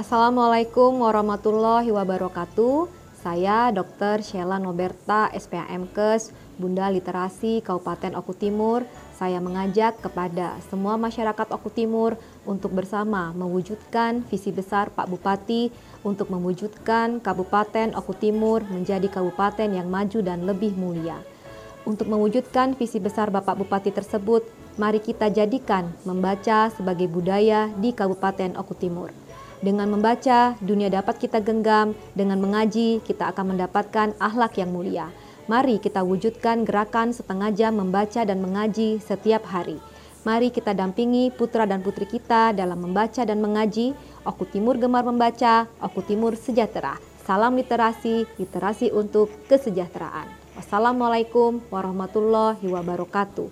Assalamualaikum warahmatullahi wabarakatuh. Saya Dr. Sheila Noberta, SPAMKes, Bunda Literasi Kabupaten Oku Timur. Saya mengajak kepada semua masyarakat Oku Timur untuk bersama mewujudkan visi besar Pak Bupati untuk mewujudkan Kabupaten Oku Timur menjadi kabupaten yang maju dan lebih mulia. Untuk mewujudkan visi besar Bapak Bupati tersebut, mari kita jadikan membaca sebagai budaya di Kabupaten Oku Timur. Dengan membaca, dunia dapat kita genggam. Dengan mengaji, kita akan mendapatkan akhlak yang mulia. Mari kita wujudkan gerakan setengah jam membaca dan mengaji setiap hari. Mari kita dampingi putra dan putri kita dalam membaca dan mengaji. Oku Timur gemar membaca, Oku Timur sejahtera. Salam literasi, literasi untuk kesejahteraan. Wassalamualaikum warahmatullahi wabarakatuh.